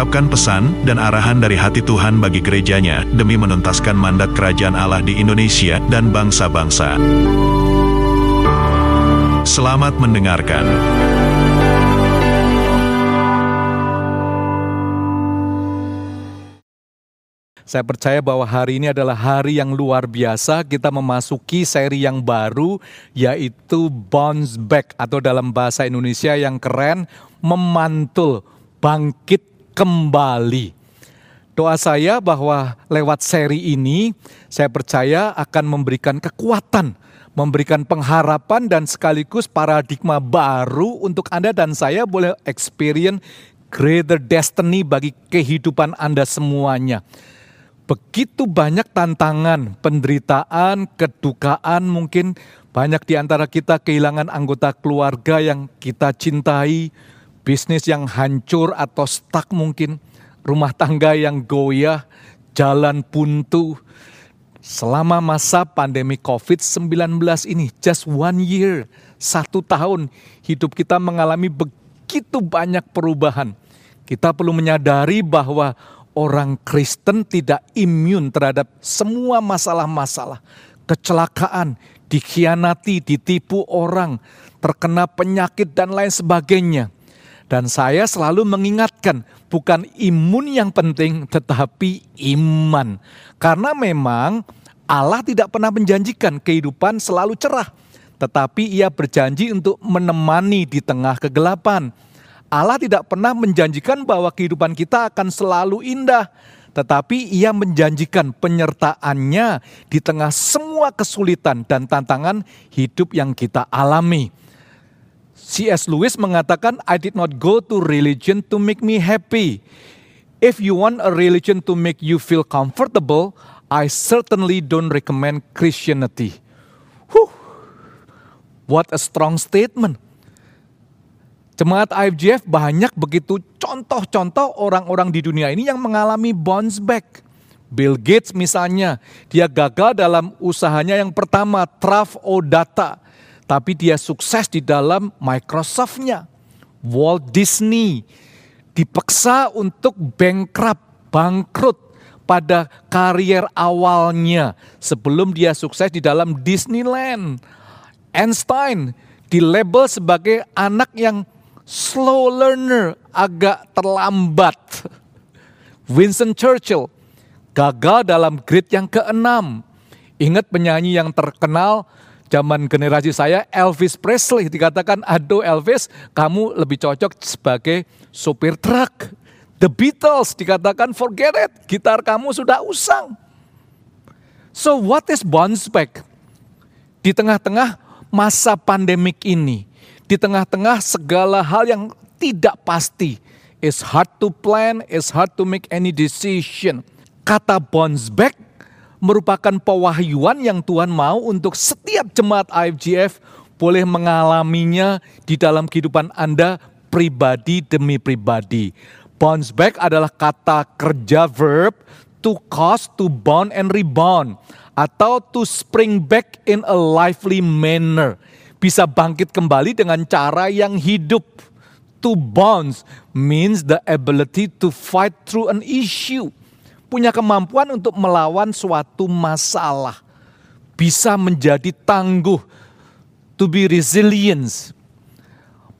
mengungkapkan pesan dan arahan dari hati Tuhan bagi gerejanya demi menuntaskan mandat kerajaan Allah di Indonesia dan bangsa-bangsa. Selamat mendengarkan. Saya percaya bahwa hari ini adalah hari yang luar biasa. Kita memasuki seri yang baru, yaitu Bounce Back, atau dalam bahasa Indonesia yang keren, memantul, bangkit kembali. Doa saya bahwa lewat seri ini, saya percaya akan memberikan kekuatan, memberikan pengharapan, dan sekaligus paradigma baru untuk Anda dan saya boleh experience greater destiny bagi kehidupan Anda semuanya begitu banyak tantangan, penderitaan, kedukaan mungkin banyak di antara kita kehilangan anggota keluarga yang kita cintai, bisnis yang hancur atau stuck mungkin, rumah tangga yang goyah, jalan buntu. Selama masa pandemi COVID-19 ini, just one year, satu tahun, hidup kita mengalami begitu banyak perubahan. Kita perlu menyadari bahwa orang Kristen tidak imun terhadap semua masalah-masalah, kecelakaan, dikhianati, ditipu orang, terkena penyakit dan lain sebagainya. Dan saya selalu mengingatkan, bukan imun yang penting, tetapi iman. Karena memang Allah tidak pernah menjanjikan kehidupan selalu cerah, tetapi Ia berjanji untuk menemani di tengah kegelapan. Allah tidak pernah menjanjikan bahwa kehidupan kita akan selalu indah, tetapi Ia menjanjikan penyertaannya di tengah semua kesulitan dan tantangan hidup yang kita alami. C.S. Lewis mengatakan, "I did not go to religion to make me happy. If you want a religion to make you feel comfortable, I certainly don't recommend Christianity." Whew. What a strong statement. Jemaat IFGF banyak begitu contoh-contoh orang-orang di dunia ini yang mengalami bounce back. Bill Gates misalnya, dia gagal dalam usahanya yang pertama, Traf O Data. Tapi dia sukses di dalam Microsoft-nya. Walt Disney dipaksa untuk bankrupt, bangkrut pada karier awalnya sebelum dia sukses di dalam Disneyland. Einstein dilabel sebagai anak yang slow learner, agak terlambat. Winston Churchill gagal dalam grade yang keenam. Ingat penyanyi yang terkenal zaman generasi saya Elvis Presley dikatakan aduh Elvis kamu lebih cocok sebagai sopir truk. The Beatles dikatakan forget it, gitar kamu sudah usang. So what is bounce back? Di tengah-tengah masa pandemik ini, di tengah-tengah segala hal yang tidak pasti. It's hard to plan, it's hard to make any decision. Kata bounce back merupakan pewahyuan yang Tuhan mau untuk setiap jemaat IFGF boleh mengalaminya di dalam kehidupan Anda pribadi demi pribadi. Bounce back adalah kata kerja verb to cause, to bound and rebound atau to spring back in a lively manner bisa bangkit kembali dengan cara yang hidup. To bounce means the ability to fight through an issue. Punya kemampuan untuk melawan suatu masalah. Bisa menjadi tangguh. To be resilient.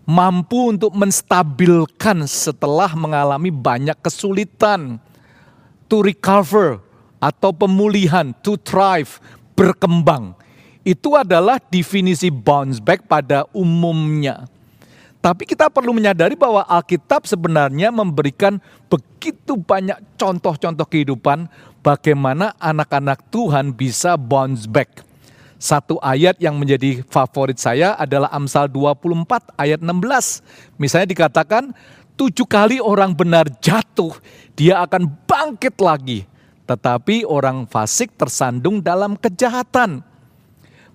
Mampu untuk menstabilkan setelah mengalami banyak kesulitan. To recover atau pemulihan. To thrive, berkembang itu adalah definisi bounce back pada umumnya. Tapi kita perlu menyadari bahwa Alkitab sebenarnya memberikan begitu banyak contoh-contoh kehidupan bagaimana anak-anak Tuhan bisa bounce back. Satu ayat yang menjadi favorit saya adalah Amsal 24 ayat 16. Misalnya dikatakan, tujuh kali orang benar jatuh, dia akan bangkit lagi. tetapi orang fasik tersandung dalam kejahatan.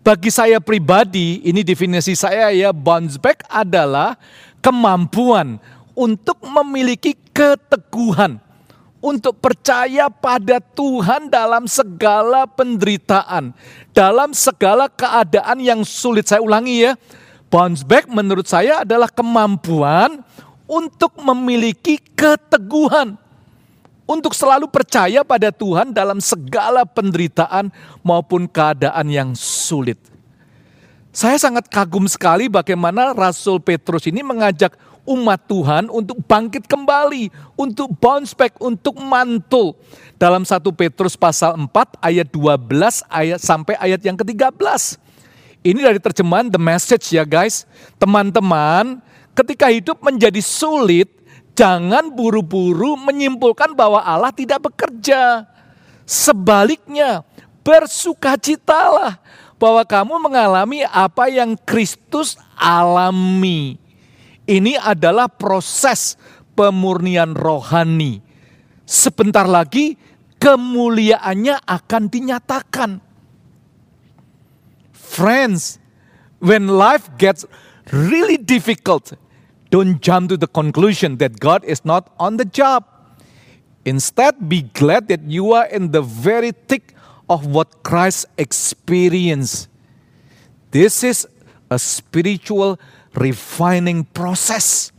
Bagi saya pribadi, ini definisi saya ya, bounce back adalah kemampuan untuk memiliki keteguhan, untuk percaya pada Tuhan dalam segala penderitaan, dalam segala keadaan yang sulit. Saya ulangi ya, bounce back menurut saya adalah kemampuan untuk memiliki keteguhan untuk selalu percaya pada Tuhan dalam segala penderitaan maupun keadaan yang sulit. Saya sangat kagum sekali bagaimana Rasul Petrus ini mengajak umat Tuhan untuk bangkit kembali, untuk bounce back, untuk mantul. Dalam 1 Petrus pasal 4 ayat 12 ayat sampai ayat yang ke-13. Ini dari terjemahan The Message ya guys. Teman-teman, ketika hidup menjadi sulit, Jangan buru-buru menyimpulkan bahwa Allah tidak bekerja. Sebaliknya, bersukacitalah bahwa kamu mengalami apa yang Kristus alami. Ini adalah proses pemurnian rohani. Sebentar lagi kemuliaannya akan dinyatakan. Friends, when life gets really difficult, Don't jump to the conclusion that God is not on the job. Instead, be glad that you are in the very thick of what Christ experienced. This is a spiritual refining process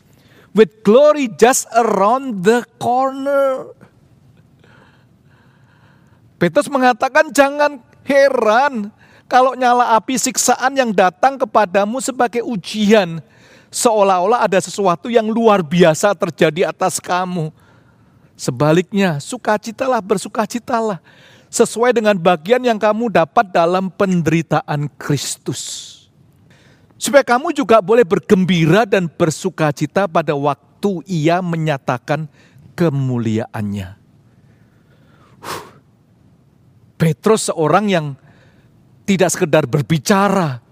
with glory just around the corner. Petrus mengatakan jangan heran kalau nyala api siksaan yang datang kepadamu sebagai ujian seolah-olah ada sesuatu yang luar biasa terjadi atas kamu. Sebaliknya, sukacitalah, bersukacitalah. Sesuai dengan bagian yang kamu dapat dalam penderitaan Kristus. Supaya kamu juga boleh bergembira dan bersukacita pada waktu ia menyatakan kemuliaannya. Petrus seorang yang tidak sekedar berbicara,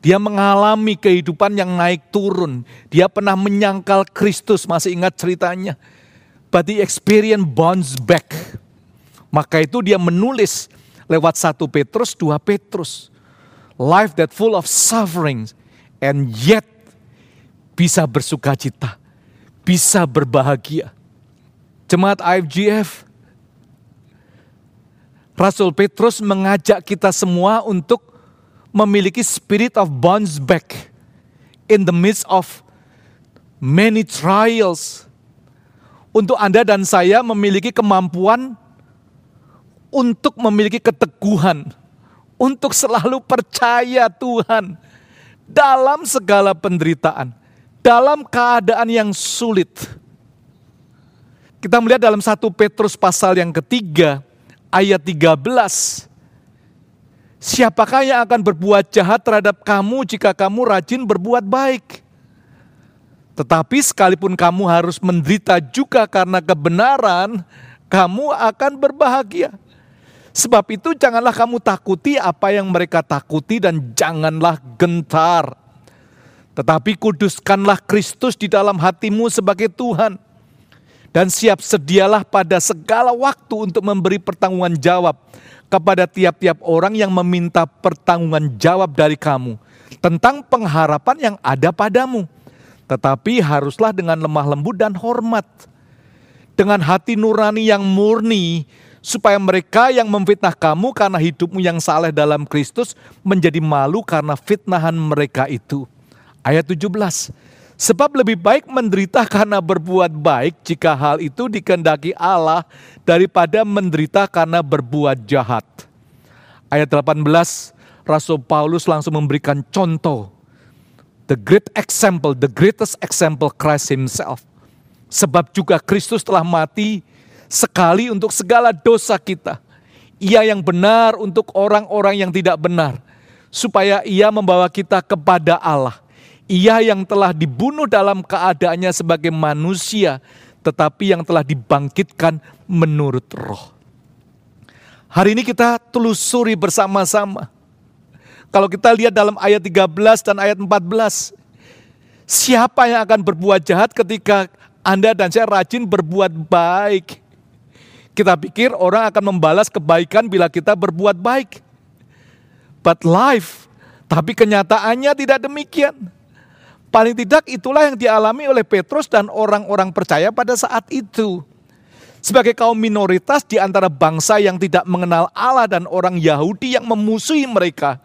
dia mengalami kehidupan yang naik turun. Dia pernah menyangkal Kristus, masih ingat ceritanya. But the experience bounce back. Maka itu dia menulis lewat satu Petrus, dua Petrus. Life that full of suffering and yet bisa bersuka cita, bisa berbahagia. Jemaat IFGF, Rasul Petrus mengajak kita semua untuk memiliki spirit of bounce back in the midst of many trials. Untuk Anda dan saya memiliki kemampuan untuk memiliki keteguhan, untuk selalu percaya Tuhan dalam segala penderitaan, dalam keadaan yang sulit. Kita melihat dalam satu Petrus pasal yang ketiga, ayat 13. Siapakah yang akan berbuat jahat terhadap kamu jika kamu rajin berbuat baik? Tetapi sekalipun kamu harus menderita juga karena kebenaran, kamu akan berbahagia. Sebab itu janganlah kamu takuti apa yang mereka takuti dan janganlah gentar. Tetapi kuduskanlah Kristus di dalam hatimu sebagai Tuhan. Dan siap sedialah pada segala waktu untuk memberi pertanggungan jawab kepada tiap-tiap orang yang meminta pertanggungan jawab dari kamu tentang pengharapan yang ada padamu. Tetapi haruslah dengan lemah lembut dan hormat. Dengan hati nurani yang murni, supaya mereka yang memfitnah kamu karena hidupmu yang saleh dalam Kristus menjadi malu karena fitnahan mereka itu. Ayat 17. Sebab lebih baik menderita karena berbuat baik jika hal itu dikendaki Allah daripada menderita karena berbuat jahat. Ayat 18, Rasul Paulus langsung memberikan contoh. The great example, the greatest example Christ himself. Sebab juga Kristus telah mati sekali untuk segala dosa kita. Ia yang benar untuk orang-orang yang tidak benar. Supaya ia membawa kita kepada Allah ia yang telah dibunuh dalam keadaannya sebagai manusia, tetapi yang telah dibangkitkan menurut roh. Hari ini kita telusuri bersama-sama. Kalau kita lihat dalam ayat 13 dan ayat 14, siapa yang akan berbuat jahat ketika Anda dan saya rajin berbuat baik? Kita pikir orang akan membalas kebaikan bila kita berbuat baik. But life, tapi kenyataannya tidak demikian. Paling tidak itulah yang dialami oleh Petrus dan orang-orang percaya pada saat itu. Sebagai kaum minoritas di antara bangsa yang tidak mengenal Allah dan orang Yahudi yang memusuhi mereka,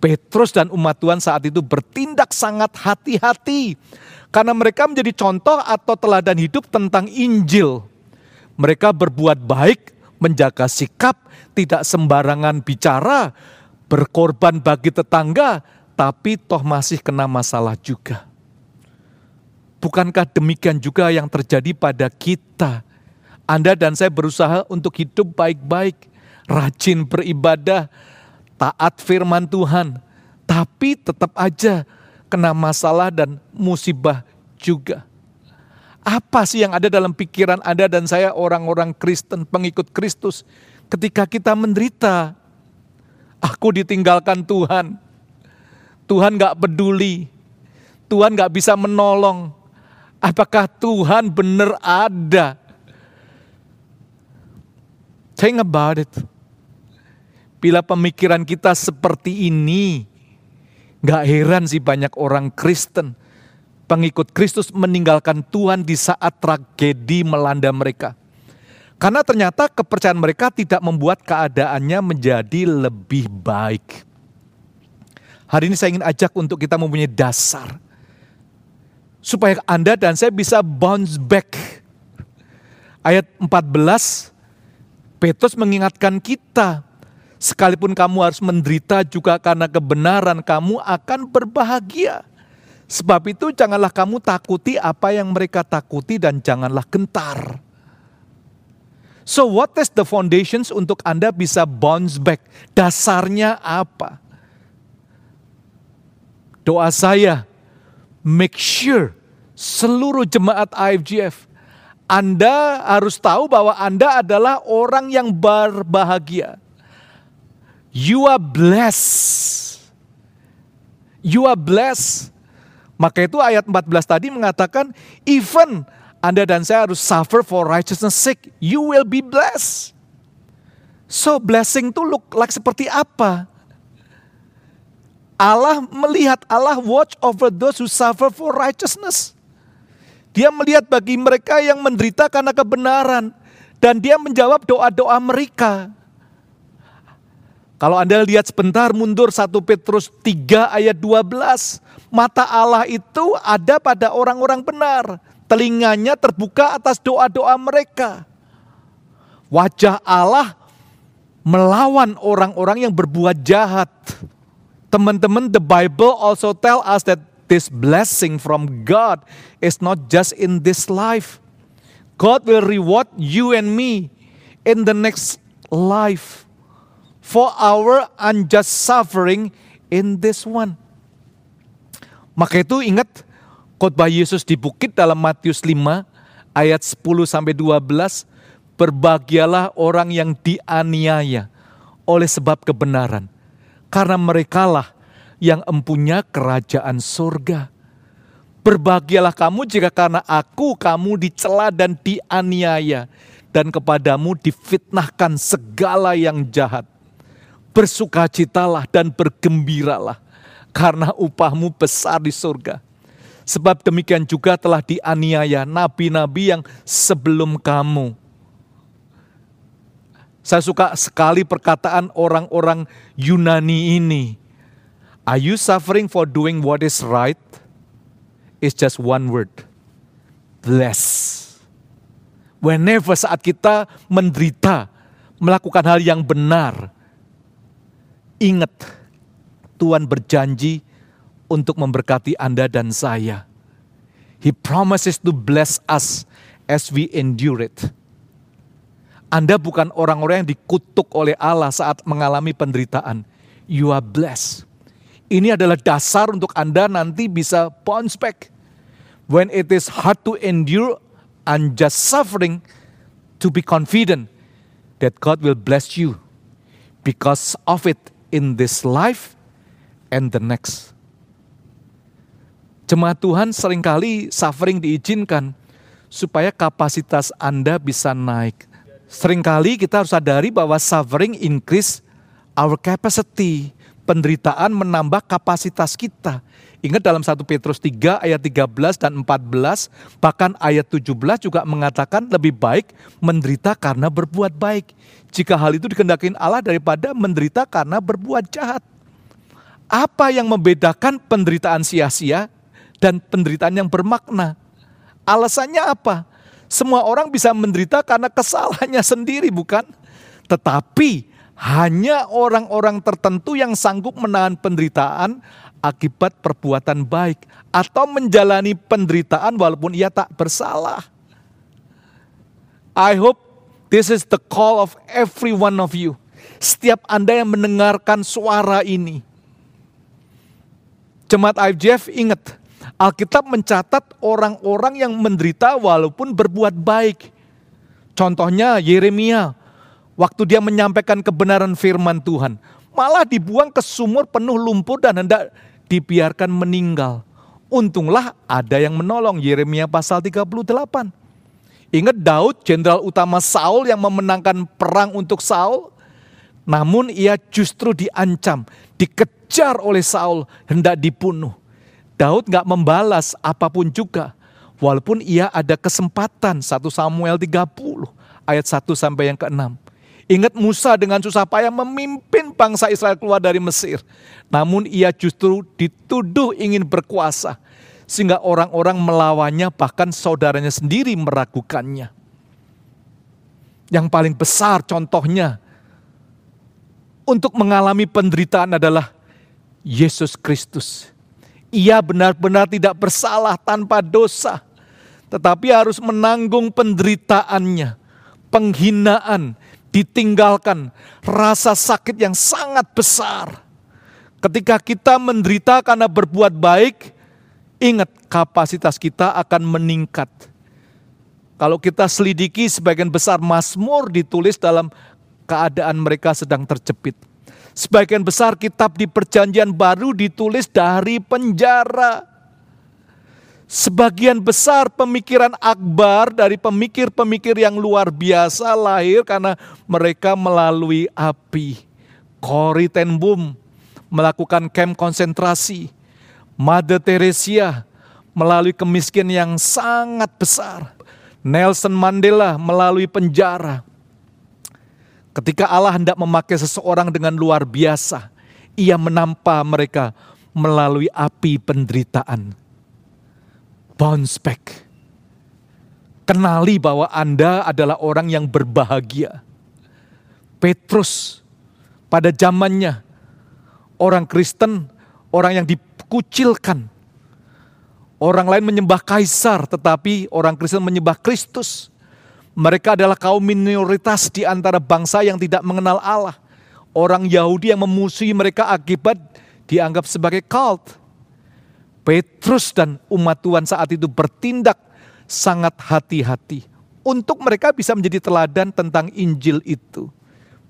Petrus dan umat Tuhan saat itu bertindak sangat hati-hati karena mereka menjadi contoh atau teladan hidup tentang Injil. Mereka berbuat baik, menjaga sikap, tidak sembarangan bicara, berkorban bagi tetangga, tapi toh masih kena masalah juga. Bukankah demikian juga yang terjadi pada kita? Anda dan saya berusaha untuk hidup baik-baik, rajin beribadah, taat firman Tuhan, tapi tetap aja kena masalah dan musibah juga. Apa sih yang ada dalam pikiran Anda dan saya orang-orang Kristen, pengikut Kristus ketika kita menderita? Aku ditinggalkan Tuhan. Tuhan gak peduli. Tuhan gak bisa menolong. Apakah Tuhan benar ada? Think about it. Bila pemikiran kita seperti ini, gak heran sih banyak orang Kristen pengikut Kristus meninggalkan Tuhan di saat tragedi melanda mereka. Karena ternyata kepercayaan mereka tidak membuat keadaannya menjadi lebih baik. Hari ini saya ingin ajak untuk kita mempunyai dasar. Supaya Anda dan saya bisa bounce back. Ayat 14, Petrus mengingatkan kita, sekalipun kamu harus menderita juga karena kebenaran, kamu akan berbahagia. Sebab itu janganlah kamu takuti apa yang mereka takuti dan janganlah gentar. So what is the foundations untuk Anda bisa bounce back? Dasarnya apa? Doa saya, make sure seluruh jemaat IFGF, Anda harus tahu bahwa Anda adalah orang yang berbahagia. You are blessed. You are blessed maka itu ayat 14 tadi mengatakan, even Anda dan saya harus suffer for righteousness sake, you will be blessed. So blessing itu look like seperti apa? Allah melihat, Allah watch over those who suffer for righteousness. Dia melihat bagi mereka yang menderita karena kebenaran. Dan dia menjawab doa-doa mereka. Kalau Anda lihat sebentar mundur 1 Petrus 3 ayat 12. Mata Allah itu ada pada orang-orang benar. Telinganya terbuka atas doa-doa mereka. Wajah Allah melawan orang-orang yang berbuat jahat. Teman-teman, the Bible also tell us that this blessing from God is not just in this life. God will reward you and me in the next life for our unjust suffering in this one. Maka itu ingat khotbah Yesus di bukit dalam Matius 5 ayat 10 sampai 12, berbahagialah orang yang dianiaya oleh sebab kebenaran, karena merekalah yang empunya kerajaan surga. Berbahagialah kamu jika karena aku kamu dicela dan dianiaya dan kepadamu difitnahkan segala yang jahat bersukacitalah dan bergembiralah karena upahmu besar di surga. Sebab demikian juga telah dianiaya nabi-nabi yang sebelum kamu. Saya suka sekali perkataan orang-orang Yunani ini. Are you suffering for doing what is right? It's just one word. Bless. Whenever saat kita menderita, melakukan hal yang benar, Ingat, Tuhan berjanji untuk memberkati Anda dan saya. He promises to bless us as we endure it. Anda bukan orang-orang yang dikutuk oleh Allah saat mengalami penderitaan. You are blessed. Ini adalah dasar untuk Anda nanti bisa bounce back. When it is hard to endure unjust suffering, to be confident that God will bless you because of it in this life and the next. Jemaat Tuhan sering kali suffering diizinkan supaya kapasitas Anda bisa naik. Seringkali kita harus sadari bahwa suffering increase our capacity. Penderitaan menambah kapasitas kita. Ingat dalam 1 Petrus 3 ayat 13 dan 14, bahkan ayat 17 juga mengatakan lebih baik menderita karena berbuat baik. Jika hal itu dikendaki Allah daripada menderita karena berbuat jahat. Apa yang membedakan penderitaan sia-sia dan penderitaan yang bermakna? Alasannya apa? Semua orang bisa menderita karena kesalahannya sendiri, bukan? Tetapi hanya orang-orang tertentu yang sanggup menahan penderitaan akibat perbuatan baik atau menjalani penderitaan walaupun ia tak bersalah. I hope this is the call of every one of you. Setiap Anda yang mendengarkan suara ini. Jemaat IFJF ingat, Alkitab mencatat orang-orang yang menderita walaupun berbuat baik. Contohnya Yeremia, waktu dia menyampaikan kebenaran firman Tuhan, malah dibuang ke sumur penuh lumpur dan hendak dibiarkan meninggal. Untunglah ada yang menolong Yeremia pasal 38. Ingat Daud, jenderal utama Saul yang memenangkan perang untuk Saul, namun ia justru diancam, dikejar oleh Saul, hendak dibunuh. Daud nggak membalas apa pun juga, walaupun ia ada kesempatan 1 Samuel 30 ayat 1 sampai yang ke-6. Ingat Musa dengan susah payah memimpin bangsa Israel keluar dari Mesir. Namun ia justru dituduh ingin berkuasa. Sehingga orang-orang melawannya bahkan saudaranya sendiri meragukannya. Yang paling besar contohnya untuk mengalami penderitaan adalah Yesus Kristus. Ia benar-benar tidak bersalah tanpa dosa. Tetapi harus menanggung penderitaannya, penghinaan, ditinggalkan, rasa sakit yang sangat besar. Ketika kita menderita karena berbuat baik, ingat kapasitas kita akan meningkat. Kalau kita selidiki sebagian besar Mazmur ditulis dalam keadaan mereka sedang terjepit. Sebagian besar kitab di perjanjian baru ditulis dari penjara. Sebagian besar pemikiran akbar dari pemikir-pemikir yang luar biasa lahir karena mereka melalui api. Corrie ten Boom melakukan camp konsentrasi. Mother Teresa melalui kemiskinan yang sangat besar. Nelson Mandela melalui penjara. Ketika Allah hendak memakai seseorang dengan luar biasa, ia menampa mereka melalui api penderitaan bounce back. Kenali bahwa Anda adalah orang yang berbahagia. Petrus pada zamannya orang Kristen, orang yang dikucilkan. Orang lain menyembah kaisar, tetapi orang Kristen menyembah Kristus. Mereka adalah kaum minoritas di antara bangsa yang tidak mengenal Allah. Orang Yahudi yang memusuhi mereka akibat dianggap sebagai cult. Petrus dan umat Tuhan saat itu bertindak sangat hati-hati untuk mereka bisa menjadi teladan tentang Injil itu.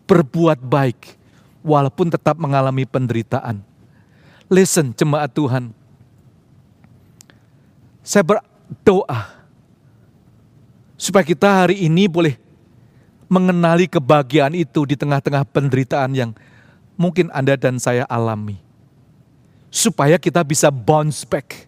Berbuat baik walaupun tetap mengalami penderitaan. Listen jemaat Tuhan. Saya berdoa supaya kita hari ini boleh mengenali kebahagiaan itu di tengah-tengah penderitaan yang mungkin Anda dan saya alami supaya kita bisa bounce back.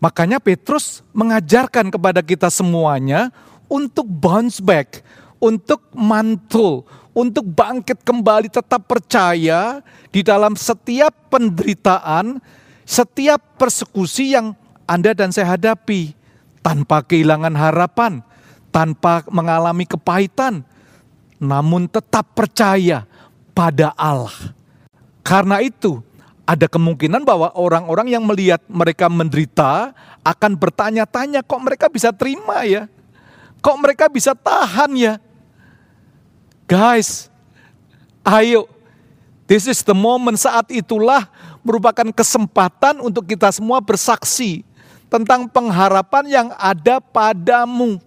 Makanya Petrus mengajarkan kepada kita semuanya untuk bounce back, untuk mantul, untuk bangkit kembali tetap percaya di dalam setiap penderitaan, setiap persekusi yang Anda dan saya hadapi tanpa kehilangan harapan, tanpa mengalami kepahitan, namun tetap percaya pada Allah. Karena itu, ada kemungkinan bahwa orang-orang yang melihat mereka menderita akan bertanya-tanya kok mereka bisa terima ya? Kok mereka bisa tahan ya? Guys, ayo. This is the moment saat itulah merupakan kesempatan untuk kita semua bersaksi tentang pengharapan yang ada padamu.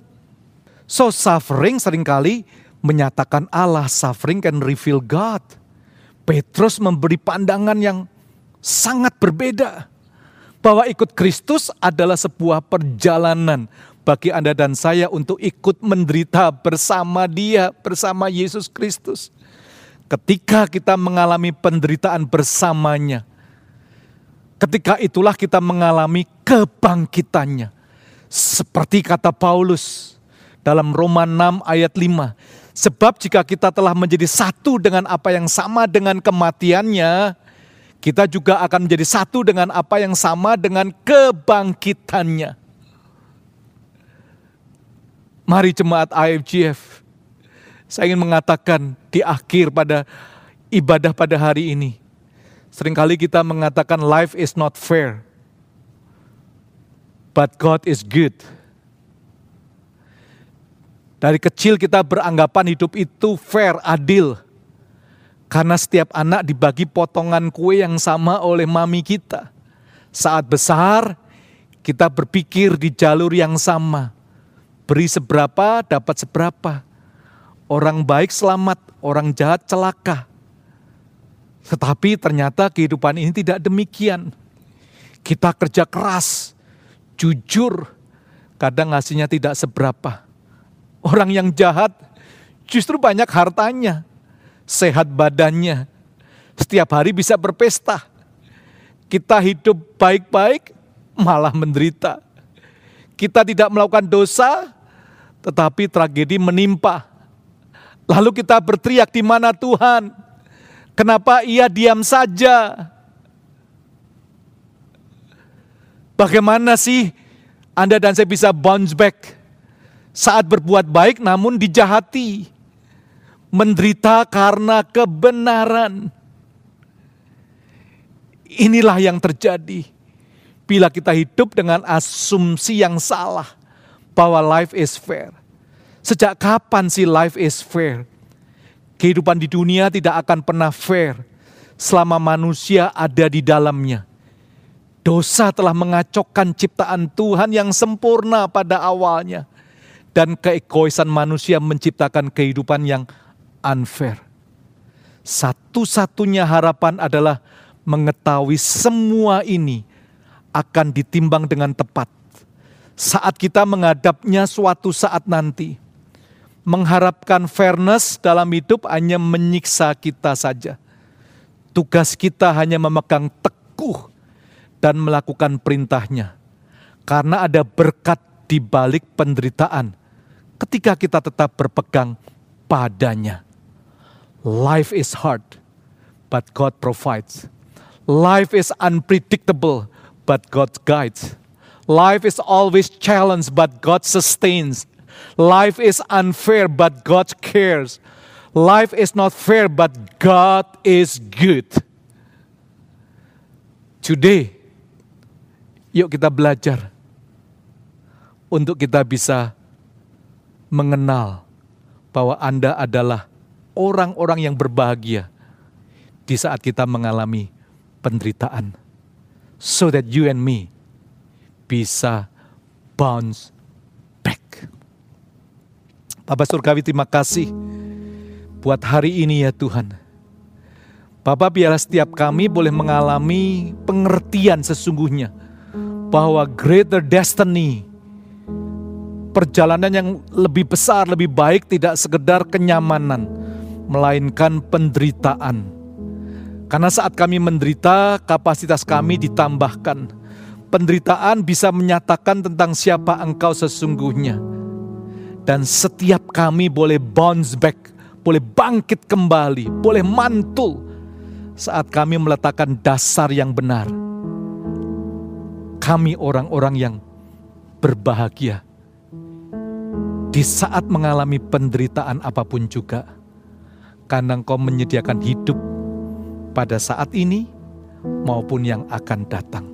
So suffering sering kali menyatakan Allah, suffering can reveal God. Petrus memberi pandangan yang sangat berbeda. Bahwa ikut Kristus adalah sebuah perjalanan, bagi Anda dan saya untuk ikut menderita bersama Dia, bersama Yesus Kristus. Ketika kita mengalami penderitaan bersamanya, ketika itulah kita mengalami kebangkitannya. Seperti kata Paulus dalam Roma 6 ayat 5. Sebab jika kita telah menjadi satu dengan apa yang sama dengan kematiannya, kita juga akan menjadi satu dengan apa yang sama dengan kebangkitannya. Mari jemaat IFGF, saya ingin mengatakan di akhir pada ibadah pada hari ini, sering kali kita mengatakan life is not fair, but God is good. Dari kecil kita beranggapan hidup itu fair, adil. Karena setiap anak dibagi potongan kue yang sama oleh mami kita. Saat besar, kita berpikir di jalur yang sama. Beri seberapa, dapat seberapa. Orang baik selamat, orang jahat celaka. Tetapi ternyata kehidupan ini tidak demikian. Kita kerja keras, jujur, kadang hasilnya tidak seberapa. Orang yang jahat justru banyak hartanya, sehat badannya, setiap hari bisa berpesta. Kita hidup baik-baik, malah menderita. Kita tidak melakukan dosa, tetapi tragedi menimpa. Lalu kita berteriak di mana Tuhan? Kenapa ia diam saja? Bagaimana sih Anda dan saya bisa bounce back saat berbuat baik namun dijahati? menderita karena kebenaran. Inilah yang terjadi bila kita hidup dengan asumsi yang salah bahwa life is fair. Sejak kapan sih life is fair? Kehidupan di dunia tidak akan pernah fair selama manusia ada di dalamnya. Dosa telah mengacaukan ciptaan Tuhan yang sempurna pada awalnya. Dan keegoisan manusia menciptakan kehidupan yang unfair. Satu-satunya harapan adalah mengetahui semua ini akan ditimbang dengan tepat. Saat kita menghadapnya suatu saat nanti, mengharapkan fairness dalam hidup hanya menyiksa kita saja. Tugas kita hanya memegang teguh dan melakukan perintahnya. Karena ada berkat di balik penderitaan ketika kita tetap berpegang padanya. Life is hard, but God provides. Life is unpredictable, but God guides. Life is always challenged, but God sustains. Life is unfair, but God cares. Life is not fair, but God is good. Today, yuk kita belajar untuk kita bisa mengenal bahwa Anda adalah orang-orang yang berbahagia di saat kita mengalami penderitaan. So that you and me bisa bounce back. Bapak Surgawi terima kasih buat hari ini ya Tuhan. Bapak biarlah setiap kami boleh mengalami pengertian sesungguhnya bahwa greater destiny perjalanan yang lebih besar, lebih baik tidak sekedar kenyamanan, melainkan penderitaan. Karena saat kami menderita, kapasitas kami ditambahkan. Penderitaan bisa menyatakan tentang siapa engkau sesungguhnya. Dan setiap kami boleh bounce back, boleh bangkit kembali, boleh mantul saat kami meletakkan dasar yang benar. Kami orang-orang yang berbahagia di saat mengalami penderitaan apa pun juga karena engkau menyediakan hidup pada saat ini maupun yang akan datang.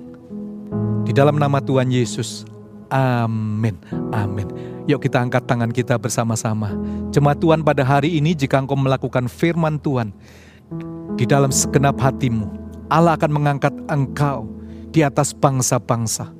Di dalam nama Tuhan Yesus, amin, amin. Yuk kita angkat tangan kita bersama-sama. Jemaat Tuhan pada hari ini jika engkau melakukan firman Tuhan di dalam segenap hatimu, Allah akan mengangkat engkau di atas bangsa-bangsa.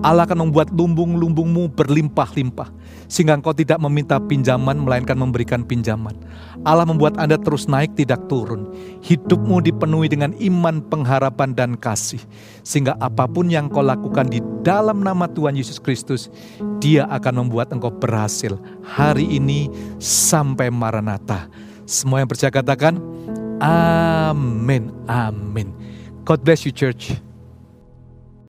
Allah akan membuat lumbung-lumbungmu berlimpah-limpah. Sehingga engkau tidak meminta pinjaman, melainkan memberikan pinjaman. Allah membuat Anda terus naik, tidak turun. Hidupmu dipenuhi dengan iman, pengharapan, dan kasih. Sehingga apa pun yang kau lakukan di dalam nama Tuhan Yesus Kristus, dia akan membuat engkau berhasil. Hari ini sampai Maranatha. Semua yang percaya katakan, Amin, amin. God bless you church.